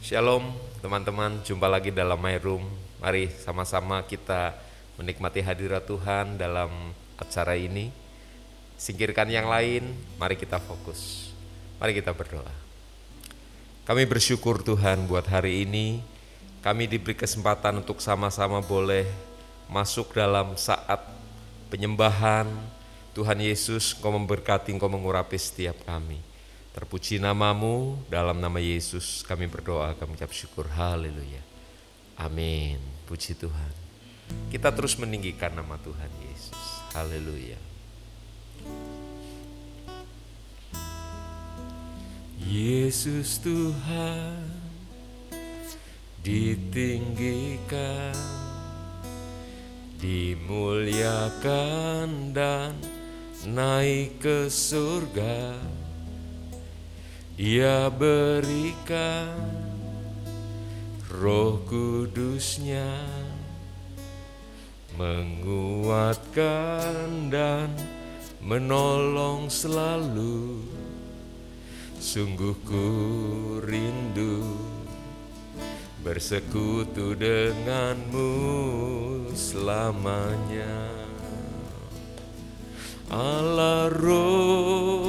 Shalom teman-teman, jumpa lagi dalam My Room. Mari sama-sama kita menikmati hadirat Tuhan dalam acara ini. Singkirkan yang lain, mari kita fokus. Mari kita berdoa. Kami bersyukur Tuhan buat hari ini. Kami diberi kesempatan untuk sama-sama boleh masuk dalam saat penyembahan. Tuhan Yesus, Kau memberkati, Kau mengurapi setiap kami. Terpuji namamu, dalam nama Yesus kami berdoa, kami ucap syukur, haleluya. Amin, puji Tuhan. Kita terus meninggikan nama Tuhan Yesus, haleluya. Yesus Tuhan ditinggikan, dimuliakan dan naik ke surga dia berikan roh kudusnya menguatkan dan menolong selalu. Sungguh ku rindu bersekutu denganmu selamanya. Allah roh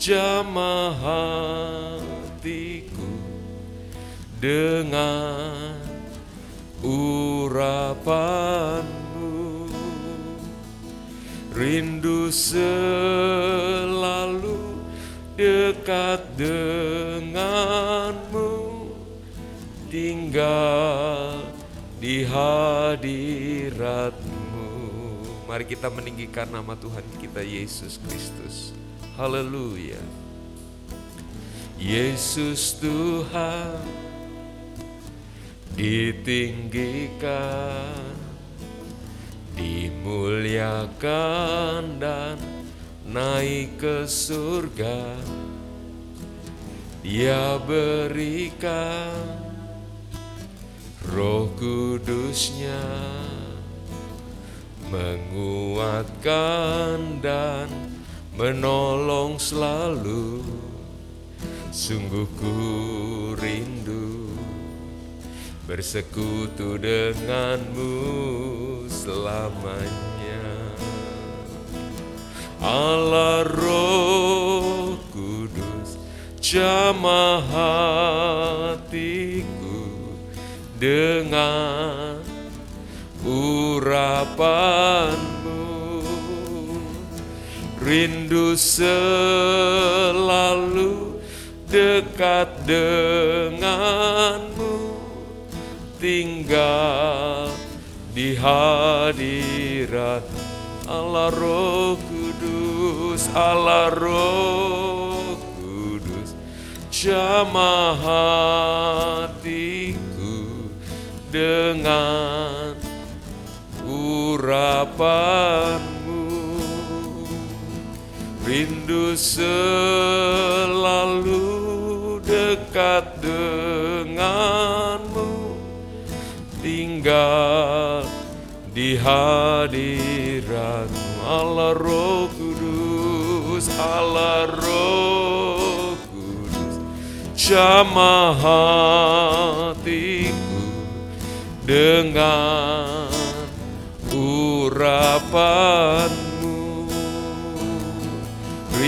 jamah hatiku dengan urapanmu. Rindu selalu dekat denganmu. Tinggal di hadiratmu. Mari kita meninggikan nama Tuhan kita Yesus Kristus Haleluya. Yesus Tuhan ditinggikan, dimuliakan dan naik ke surga. Dia berikan roh kudusnya menguatkan dan menolong selalu. Sungguh ku rindu. Bersekutu denganmu selamanya. Allah roh kudus jamah hatiku dengan urapan rindu selalu dekat denganmu. Tinggal di hadirat Allah Roh Kudus Allah Roh Kudus. Jamah hatiku dengan urapan Rindu selalu dekat denganmu. Tinggal di hadiratmu Allah Roh Kudus Allah Roh Kudus. Jamah hatiku dengan urapan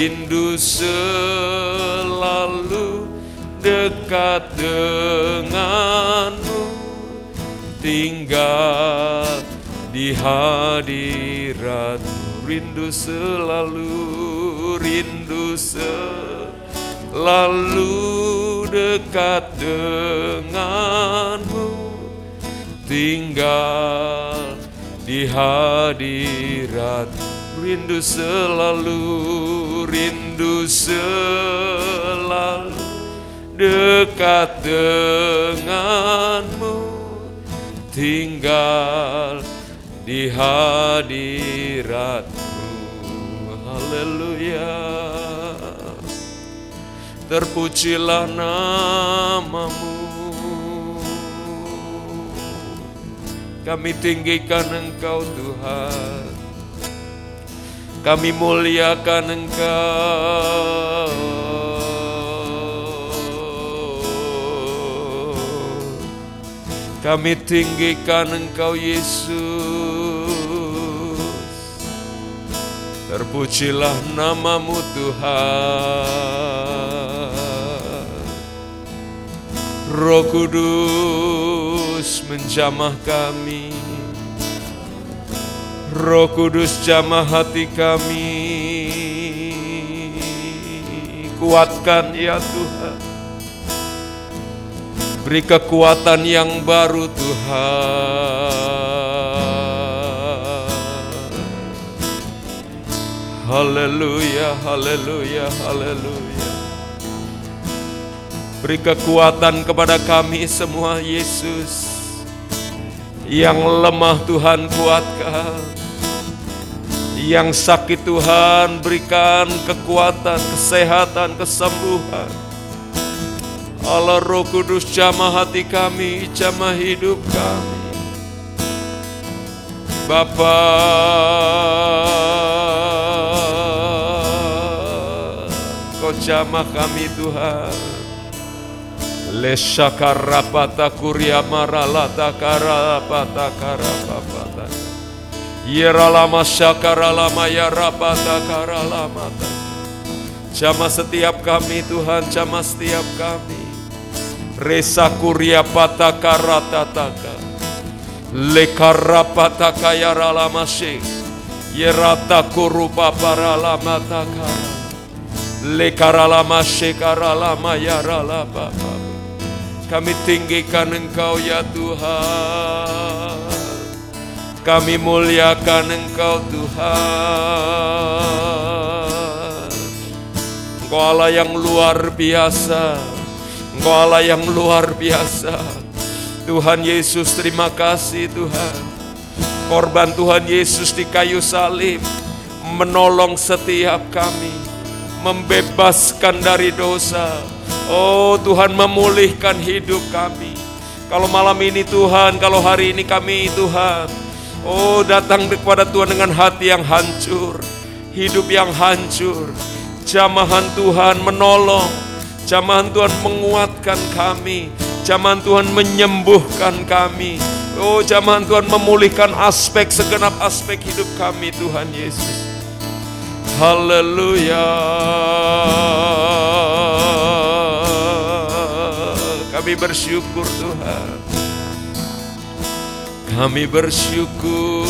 rindu selalu dekat denganmu. Tinggal di hadiratmu rindu selalu rindu selalu dekat denganmu. Tinggal di hadiratmu rindu selalu rindu selalu dekat denganmu. Tinggal di hadiratmu. Haleluya. Terpujilah namamu. Kami tinggikan engkau Tuhan kami muliakan Engkau. Kami tinggikan Engkau Yesus. Terpujilah namamu Tuhan. Roh Kudus menjamah kami. Roh Kudus jamah hati kami. Kuatkan ya Tuhan. Beri kekuatan yang baru Tuhan. Haleluya, haleluya, haleluya. Beri kekuatan kepada kami semua Yesus. Yang lemah Tuhan kuatkan. Yang sakit Tuhan berikan kekuatan, kesehatan, kesembuhan. Allah Roh Kudus jamah hati kami, jamah hidup kami. Bapa, Kau jamah kami Tuhan. Leshakarapata kuria maralata karapata karapapata. Yeralama syakaralama yarapata karalamata. Jamah setiap kami Tuhan, jamah setiap kami. Resa kuria pataka ratataka. Lekarapataka yaralama syek. Yerata kurupa paralamataka. Lekaralama shekaralama yaralapa. Kami tinggikan Engkau ya Tuhan. Kami muliakan Engkau Tuhan. Engkau Allah yang luar biasa. Engkau Allah yang luar biasa. Tuhan Yesus terima kasih Tuhan. Korban Tuhan Yesus di kayu salib menolong setiap kami, membebaskan dari dosa. Oh Tuhan memulihkan hidup kami. Kalau malam ini Tuhan, kalau hari ini kami Tuhan, oh datang kepada Tuhan dengan hati yang hancur, hidup yang hancur. Jamahan Tuhan menolong, jamahan Tuhan menguatkan kami, jamahan Tuhan menyembuhkan kami. Oh jamahan Tuhan memulihkan aspek segenap aspek hidup kami Tuhan Yesus. Haleluya. Kami bersyukur Tuhan. Kami bersyukur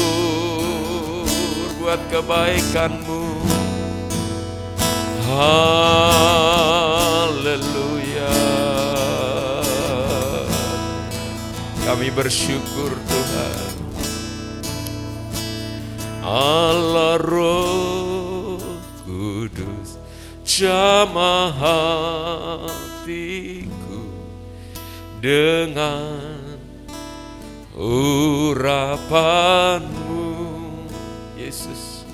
buat kebaikan-Mu. Haleluya. Kami bersyukur Tuhan. Allah Roh Kudus jamah hatiku dengan urapanmu Yesus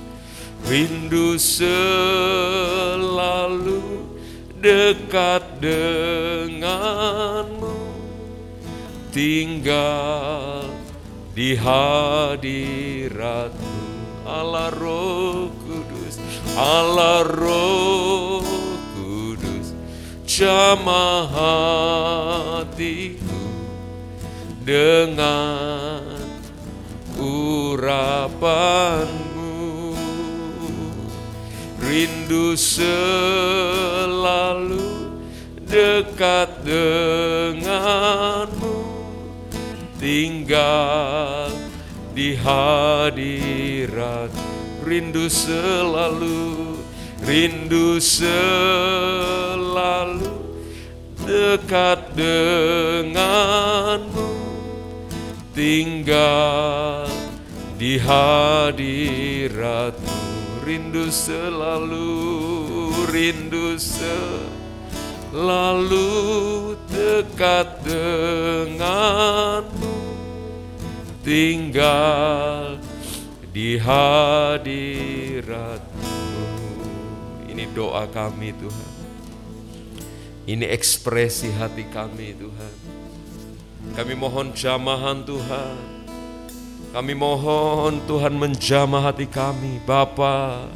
rindu selalu dekat denganmu. Tinggal di hadiratmu. Allah Roh Kudus Allah Roh Kudus jamah hatiku dengan urapanmu rindu selalu dekat denganmu. Tinggal di hadirat rindu selalu rindu selalu dekat denganmu tinggal di hadiratmu. Rindu selalu rindu selalu dekat denganmu. Tinggal di hadiratmu. Ini doa kami Tuhan. Ini ekspresi hati kami Tuhan kami mohon jamahan Tuhan kami mohon Tuhan menjamah hati kami Bapa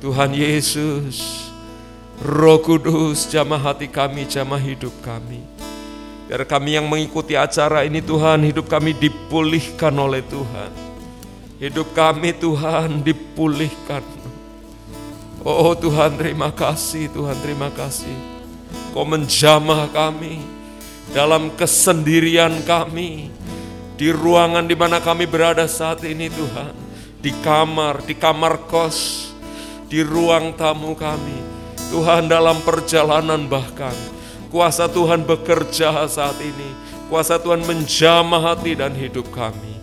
Tuhan Yesus Roh Kudus jamah hati kami, jamah hidup kami. Biar kami yang mengikuti acara ini Tuhan, hidup kami dipulihkan oleh Tuhan. Hidup kami Tuhan dipulihkan. Oh Tuhan terima kasih, Tuhan terima kasih. Kau menjamah kami dalam kesendirian kami. Di ruangan di mana kami berada saat ini Tuhan. Di kamar, di kamar kos, di ruang tamu kami. Tuhan dalam perjalanan bahkan Kuasa Tuhan bekerja saat ini. Kuasa Tuhan menjamah hati dan hidup kami.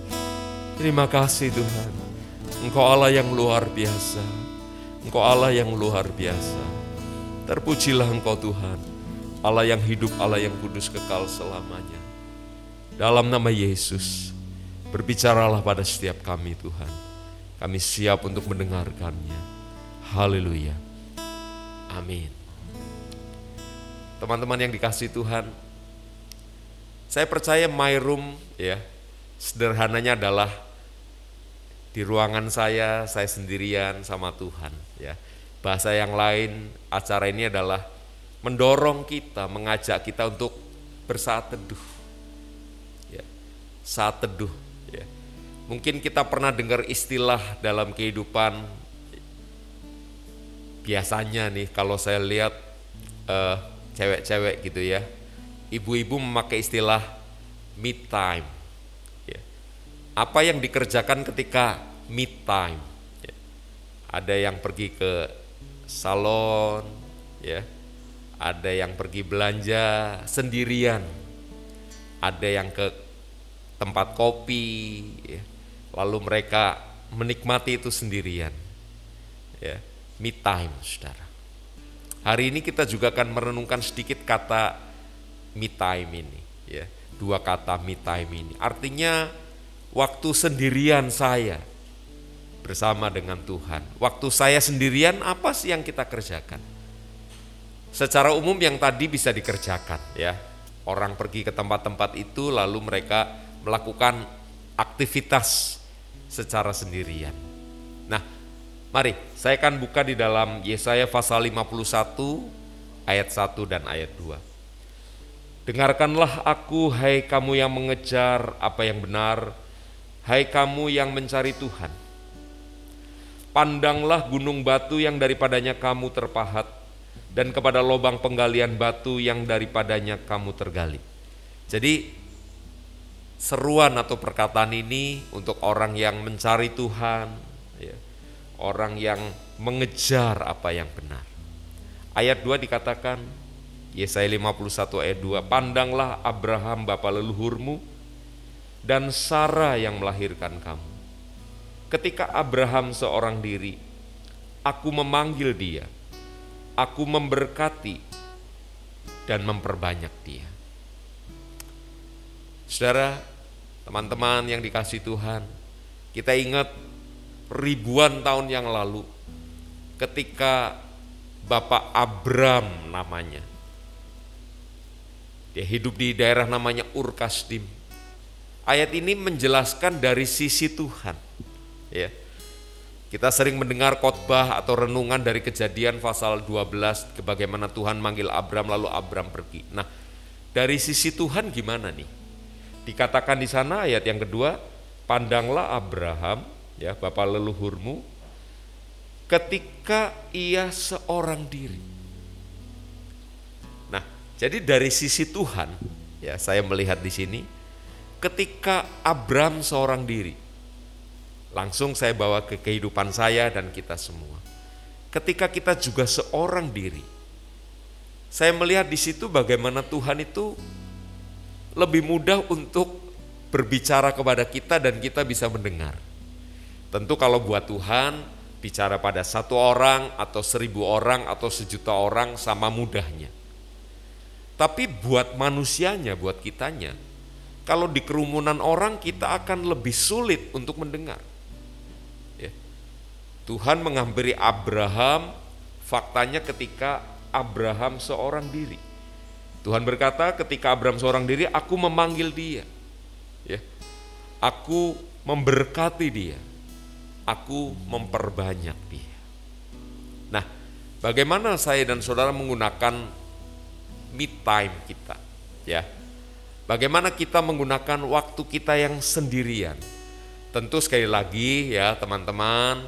Terima kasih Tuhan. Engkau Allah yang luar biasa. Engkau Allah yang luar biasa. Terpujilah Engkau Tuhan. Allah yang hidup, Allah yang kudus kekal selamanya. Dalam nama Yesus, berbicaralah pada setiap kami Tuhan. Kami siap untuk mendengarkannya. Haleluya. Amin. Teman-teman yang dikasih Tuhan, saya percaya my room ya, sederhananya adalah di ruangan saya, saya sendirian sama Tuhan ya. Bahasa yang lain, acara ini adalah mendorong kita, mengajak kita untuk bersaat teduh. Ya, saat teduh ya. Mungkin kita pernah dengar istilah dalam kehidupan biasanya nih kalau saya lihat uh, cewek-cewek gitu ya. Ibu-ibu memakai istilah me time. Ya. Apa yang dikerjakan ketika me time? Ya. Ada yang pergi ke salon, ya. Ada yang pergi belanja sendirian. Ada yang ke tempat kopi, ya. lalu mereka menikmati itu sendirian. Ya, me time, saudara. Hari ini kita juga akan merenungkan sedikit kata me time ini, ya. Dua kata me time ini. Artinya waktu sendirian saya bersama dengan Tuhan. Waktu saya sendirian apa sih yang kita kerjakan? Secara umum yang tadi bisa dikerjakan ya. Orang pergi ke tempat-tempat itu lalu mereka melakukan aktivitas secara sendirian. Nah, Mari, saya akan buka di dalam Yesaya pasal 51 ayat 1 dan ayat 2. Dengarkanlah aku, hai kamu yang mengejar apa yang benar, hai kamu yang mencari Tuhan. Pandanglah gunung batu yang daripadanya kamu terpahat, dan kepada lubang penggalian batu yang daripadanya kamu tergali. Jadi seruan atau perkataan ini untuk orang yang mencari Tuhan, ya, orang yang mengejar apa yang benar. Ayat 2 dikatakan, Yesaya 51 ayat 2, Pandanglah Abraham bapa leluhurmu dan Sarah yang melahirkan kamu. Ketika Abraham seorang diri, aku memanggil dia, aku memberkati dan memperbanyak dia. Saudara, teman-teman yang dikasih Tuhan, kita ingat ribuan tahun yang lalu ketika Bapak Abram namanya. Dia hidup di daerah namanya Urkasdim. Ayat ini menjelaskan dari sisi Tuhan. Ya. Kita sering mendengar khotbah atau renungan dari kejadian pasal 12 bagaimana Tuhan manggil Abram lalu Abram pergi. Nah, dari sisi Tuhan gimana nih? Dikatakan di sana ayat yang kedua, pandanglah Abraham ya bapak leluhurmu ketika ia seorang diri. Nah, jadi dari sisi Tuhan ya saya melihat di sini ketika Abram seorang diri. Langsung saya bawa ke kehidupan saya dan kita semua. Ketika kita juga seorang diri. Saya melihat di situ bagaimana Tuhan itu lebih mudah untuk berbicara kepada kita dan kita bisa mendengar. Tentu kalau buat Tuhan bicara pada satu orang atau seribu orang atau sejuta orang sama mudahnya. Tapi buat manusianya, buat kitanya, kalau di kerumunan orang kita akan lebih sulit untuk mendengar. Tuhan menghampiri Abraham, faktanya ketika Abraham seorang diri. Tuhan berkata ketika Abraham seorang diri, aku memanggil dia. Ya. Aku memberkati dia aku memperbanyak dia. Nah, bagaimana saya dan saudara menggunakan me time kita? Ya, Bagaimana kita menggunakan waktu kita yang sendirian. Tentu sekali lagi ya teman-teman,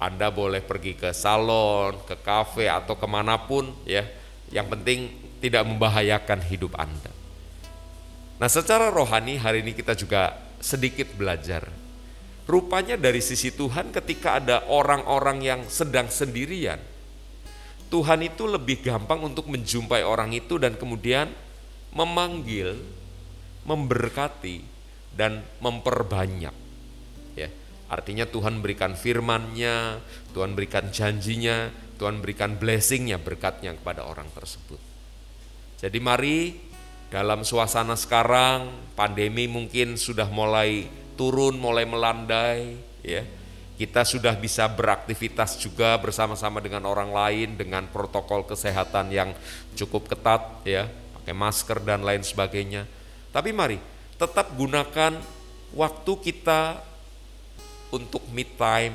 Anda boleh pergi ke salon, ke kafe atau ke mana pun ya. Yang penting tidak membahayakan hidup Anda. Nah secara rohani hari ini kita juga sedikit belajar. Rupanya dari sisi Tuhan ketika ada orang-orang yang sedang sendirian, Tuhan itu lebih gampang untuk menjumpai orang itu dan kemudian memanggil, memberkati, dan memperbanyak. Ya, artinya Tuhan berikan firman-Nya, Tuhan berikan janjinya, Tuhan berikan blessing-nya, berkatnya kepada orang tersebut. Jadi mari dalam suasana sekarang pandemi mungkin sudah mulai turun, mulai melandai ya. Kita sudah bisa beraktivitas juga bersama-sama dengan orang lain dengan protokol kesehatan yang cukup ketat ya, pakai masker dan lain sebagainya. Tapi mari tetap gunakan waktu kita untuk meet time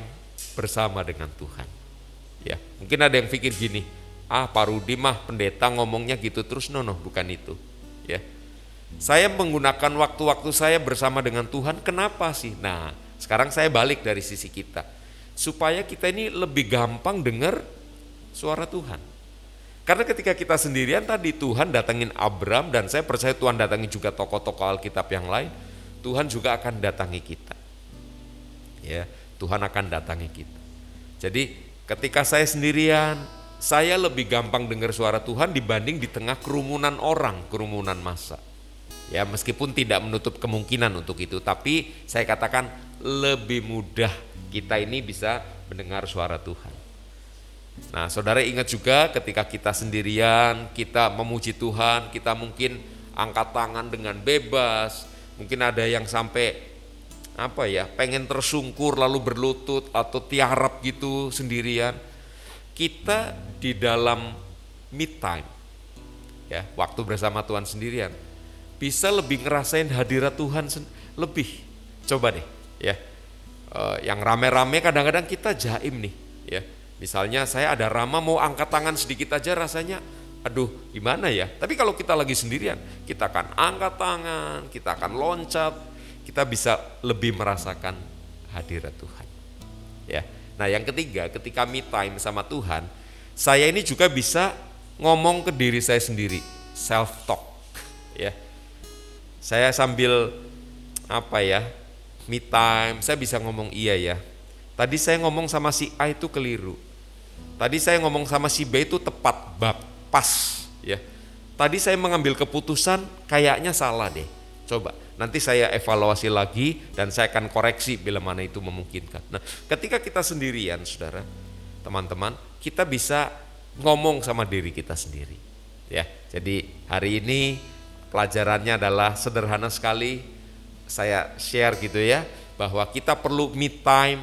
bersama dengan Tuhan. Ya, mungkin ada yang pikir gini, ah Pak Rudi mah pendeta ngomongnya gitu terus, no no bukan itu ya. Saya menggunakan waktu-waktu saya bersama dengan Tuhan, kenapa sih? Nah, sekarang saya balik dari sisi kita. Supaya kita ini lebih gampang dengar suara Tuhan. Karena ketika kita sendirian tadi Tuhan datangin Abram dan saya percaya Tuhan datangi juga tokoh-tokoh Alkitab yang lain, Tuhan juga akan datangi kita. Ya, Tuhan akan datangi kita. Jadi ketika saya sendirian, saya lebih gampang dengar suara Tuhan dibanding di tengah kerumunan orang, kerumunan massa. Ya, meskipun tidak menutup kemungkinan untuk itu, tapi saya katakan lebih mudah kita ini bisa mendengar suara Tuhan. Nah, saudara ingat juga ketika kita sendirian, kita memuji Tuhan, kita mungkin angkat tangan dengan bebas, mungkin ada yang sampai apa ya, pengen tersungkur lalu berlutut atau tiarap gitu sendirian. Kita di dalam mid time ya waktu bersama Tuhan sendirian bisa lebih ngerasain hadirat Tuhan lebih. Coba deh ya. E, yang rame-rame kadang-kadang kita jaim nih ya. Misalnya saya ada Rama mau angkat tangan sedikit aja rasanya aduh gimana ya? Tapi kalau kita lagi sendirian kita akan angkat tangan kita akan loncat kita bisa lebih merasakan hadirat Tuhan ya Nah yang ketiga ketika me time sama Tuhan, saya ini juga bisa ngomong ke diri saya sendiri, self talk ya. Saya sambil apa ya, me time, saya bisa ngomong iya ya. Tadi saya ngomong sama si A itu keliru. Tadi saya ngomong sama si B itu tepat, bab, pas ya. Tadi saya mengambil keputusan kayaknya salah deh. Coba Nanti saya evaluasi lagi dan saya akan koreksi bila mana itu memungkinkan. Nah, ketika kita sendirian, saudara, teman-teman, kita bisa ngomong sama diri kita sendiri. Ya, jadi hari ini pelajarannya adalah sederhana sekali. Saya share gitu ya, bahwa kita perlu me time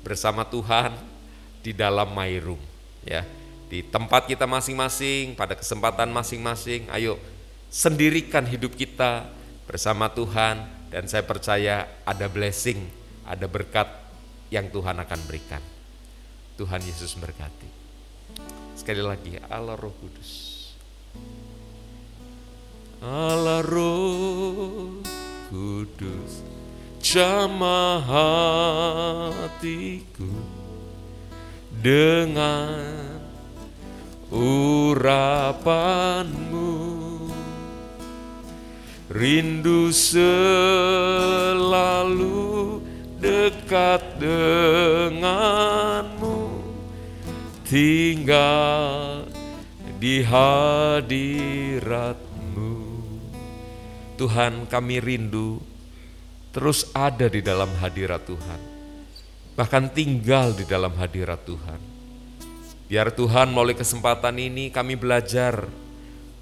bersama Tuhan di dalam my room. Ya, di tempat kita masing-masing, pada kesempatan masing-masing. Ayo sendirikan hidup kita bersama Tuhan dan saya percaya ada blessing, ada berkat yang Tuhan akan berikan. Tuhan Yesus berkati. Sekali lagi, Allah Roh Kudus. Allah Roh Kudus, jamah hatiku dengan urapanmu Rindu selalu dekat denganmu. Tinggal di hadiratmu. Tuhan kami rindu terus ada di dalam hadirat Tuhan. Bahkan tinggal di dalam hadirat Tuhan. Biar Tuhan melalui kesempatan ini kami belajar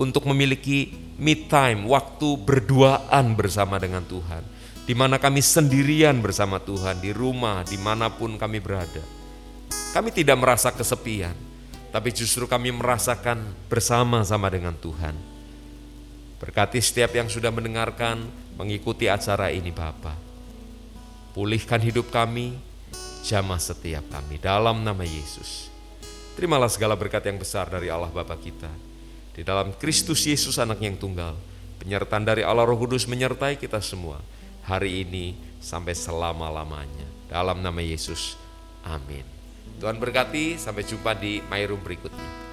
untuk memiliki me time, waktu berduaan bersama dengan Tuhan. Di mana kami sendirian bersama Tuhan, di rumah, di mana pun kami berada. Kami tidak merasa kesepian, tapi justru kami merasakan bersama-sama dengan Tuhan. Berkati setiap yang sudah mendengarkan, mengikuti acara ini Bapa. Pulihkan hidup kami, jamah setiap kami dalam nama Yesus. Terimalah segala berkat yang besar dari Allah Bapa kita di dalam Kristus Yesus anak yang tunggal Penyertaan dari Allah Roh Kudus menyertai kita semua hari ini sampai selama-lamanya. Dalam nama Yesus, amin. Tuhan berkati, sampai jumpa di My berikutnya.